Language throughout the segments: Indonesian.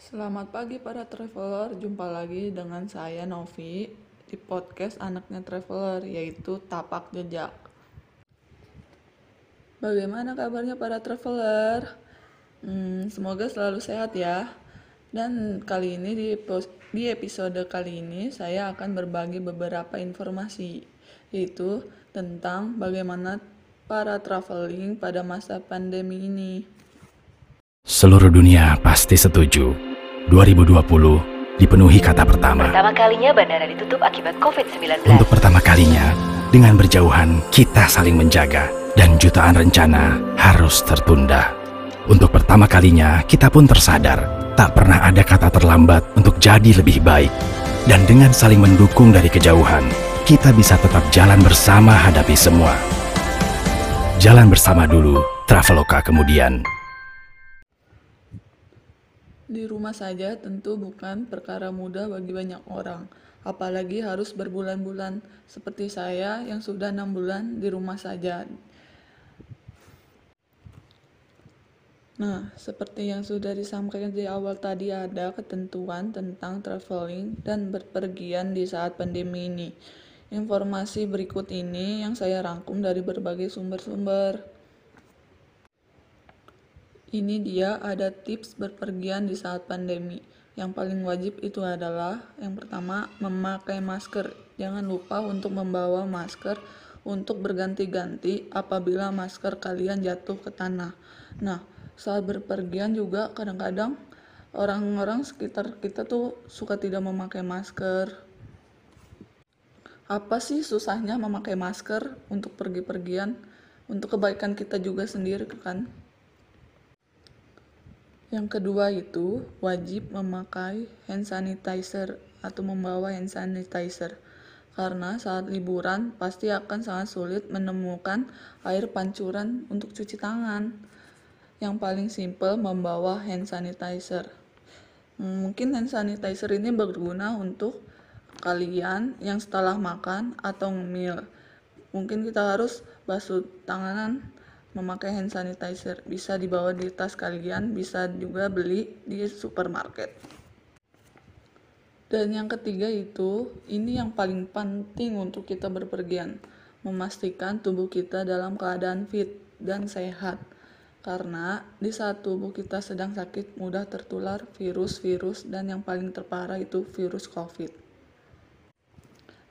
Selamat pagi para traveler, jumpa lagi dengan saya Novi di podcast anaknya traveler yaitu Tapak Jejak. Bagaimana kabarnya para traveler? Hmm, semoga selalu sehat ya. Dan kali ini di, di episode kali ini saya akan berbagi beberapa informasi yaitu tentang bagaimana para traveling pada masa pandemi ini. Seluruh dunia pasti setuju. 2020 dipenuhi kata pertama. Pertama kalinya bandara ditutup akibat COVID-19. Untuk pertama kalinya, dengan berjauhan kita saling menjaga dan jutaan rencana harus tertunda. Untuk pertama kalinya kita pun tersadar tak pernah ada kata terlambat untuk jadi lebih baik. Dan dengan saling mendukung dari kejauhan, kita bisa tetap jalan bersama hadapi semua. Jalan bersama dulu, Traveloka kemudian. Di rumah saja tentu bukan perkara mudah bagi banyak orang, apalagi harus berbulan-bulan seperti saya yang sudah enam bulan di rumah saja. Nah, seperti yang sudah disampaikan di awal tadi ada ketentuan tentang traveling dan berpergian di saat pandemi ini. Informasi berikut ini yang saya rangkum dari berbagai sumber-sumber. Ini dia ada tips berpergian di saat pandemi. Yang paling wajib itu adalah yang pertama memakai masker. Jangan lupa untuk membawa masker untuk berganti-ganti apabila masker kalian jatuh ke tanah. Nah, saat berpergian juga kadang-kadang orang-orang sekitar kita tuh suka tidak memakai masker. Apa sih susahnya memakai masker untuk pergi-pergian? Untuk kebaikan kita juga sendiri kan? Yang kedua itu wajib memakai hand sanitizer atau membawa hand sanitizer. Karena saat liburan pasti akan sangat sulit menemukan air pancuran untuk cuci tangan. Yang paling simple membawa hand sanitizer. Mungkin hand sanitizer ini berguna untuk kalian yang setelah makan atau ngemil. Mungkin kita harus basuh tangan memakai hand sanitizer. Bisa dibawa di tas kalian bisa juga beli di supermarket. Dan yang ketiga itu ini yang paling penting untuk kita berpergian. Memastikan tubuh kita dalam keadaan fit dan sehat. Karena di saat tubuh kita sedang sakit mudah tertular virus-virus dan yang paling terparah itu virus covid.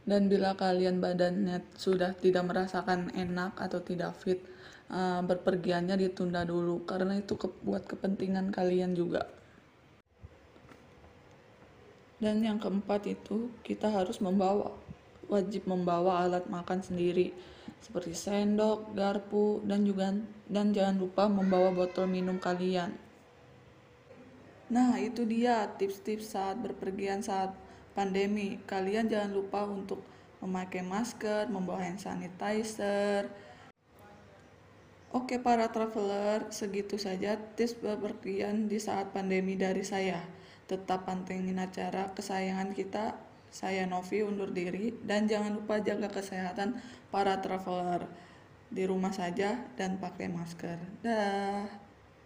Dan bila kalian badannya sudah tidak merasakan enak atau tidak fit uh, berpergiannya ditunda dulu karena itu ke, buat kepentingan kalian juga. Dan yang keempat itu kita harus membawa wajib membawa alat makan sendiri seperti sendok, garpu dan juga dan jangan lupa membawa botol minum kalian. Nah, itu dia tips-tips saat berpergian saat pandemi. Kalian jangan lupa untuk memakai masker, membawa hand sanitizer, Oke para traveler, segitu saja tips bepergian di saat pandemi dari saya. Tetap pantengin acara kesayangan kita. Saya Novi undur diri dan jangan lupa jaga kesehatan para traveler di rumah saja dan pakai masker. Dah.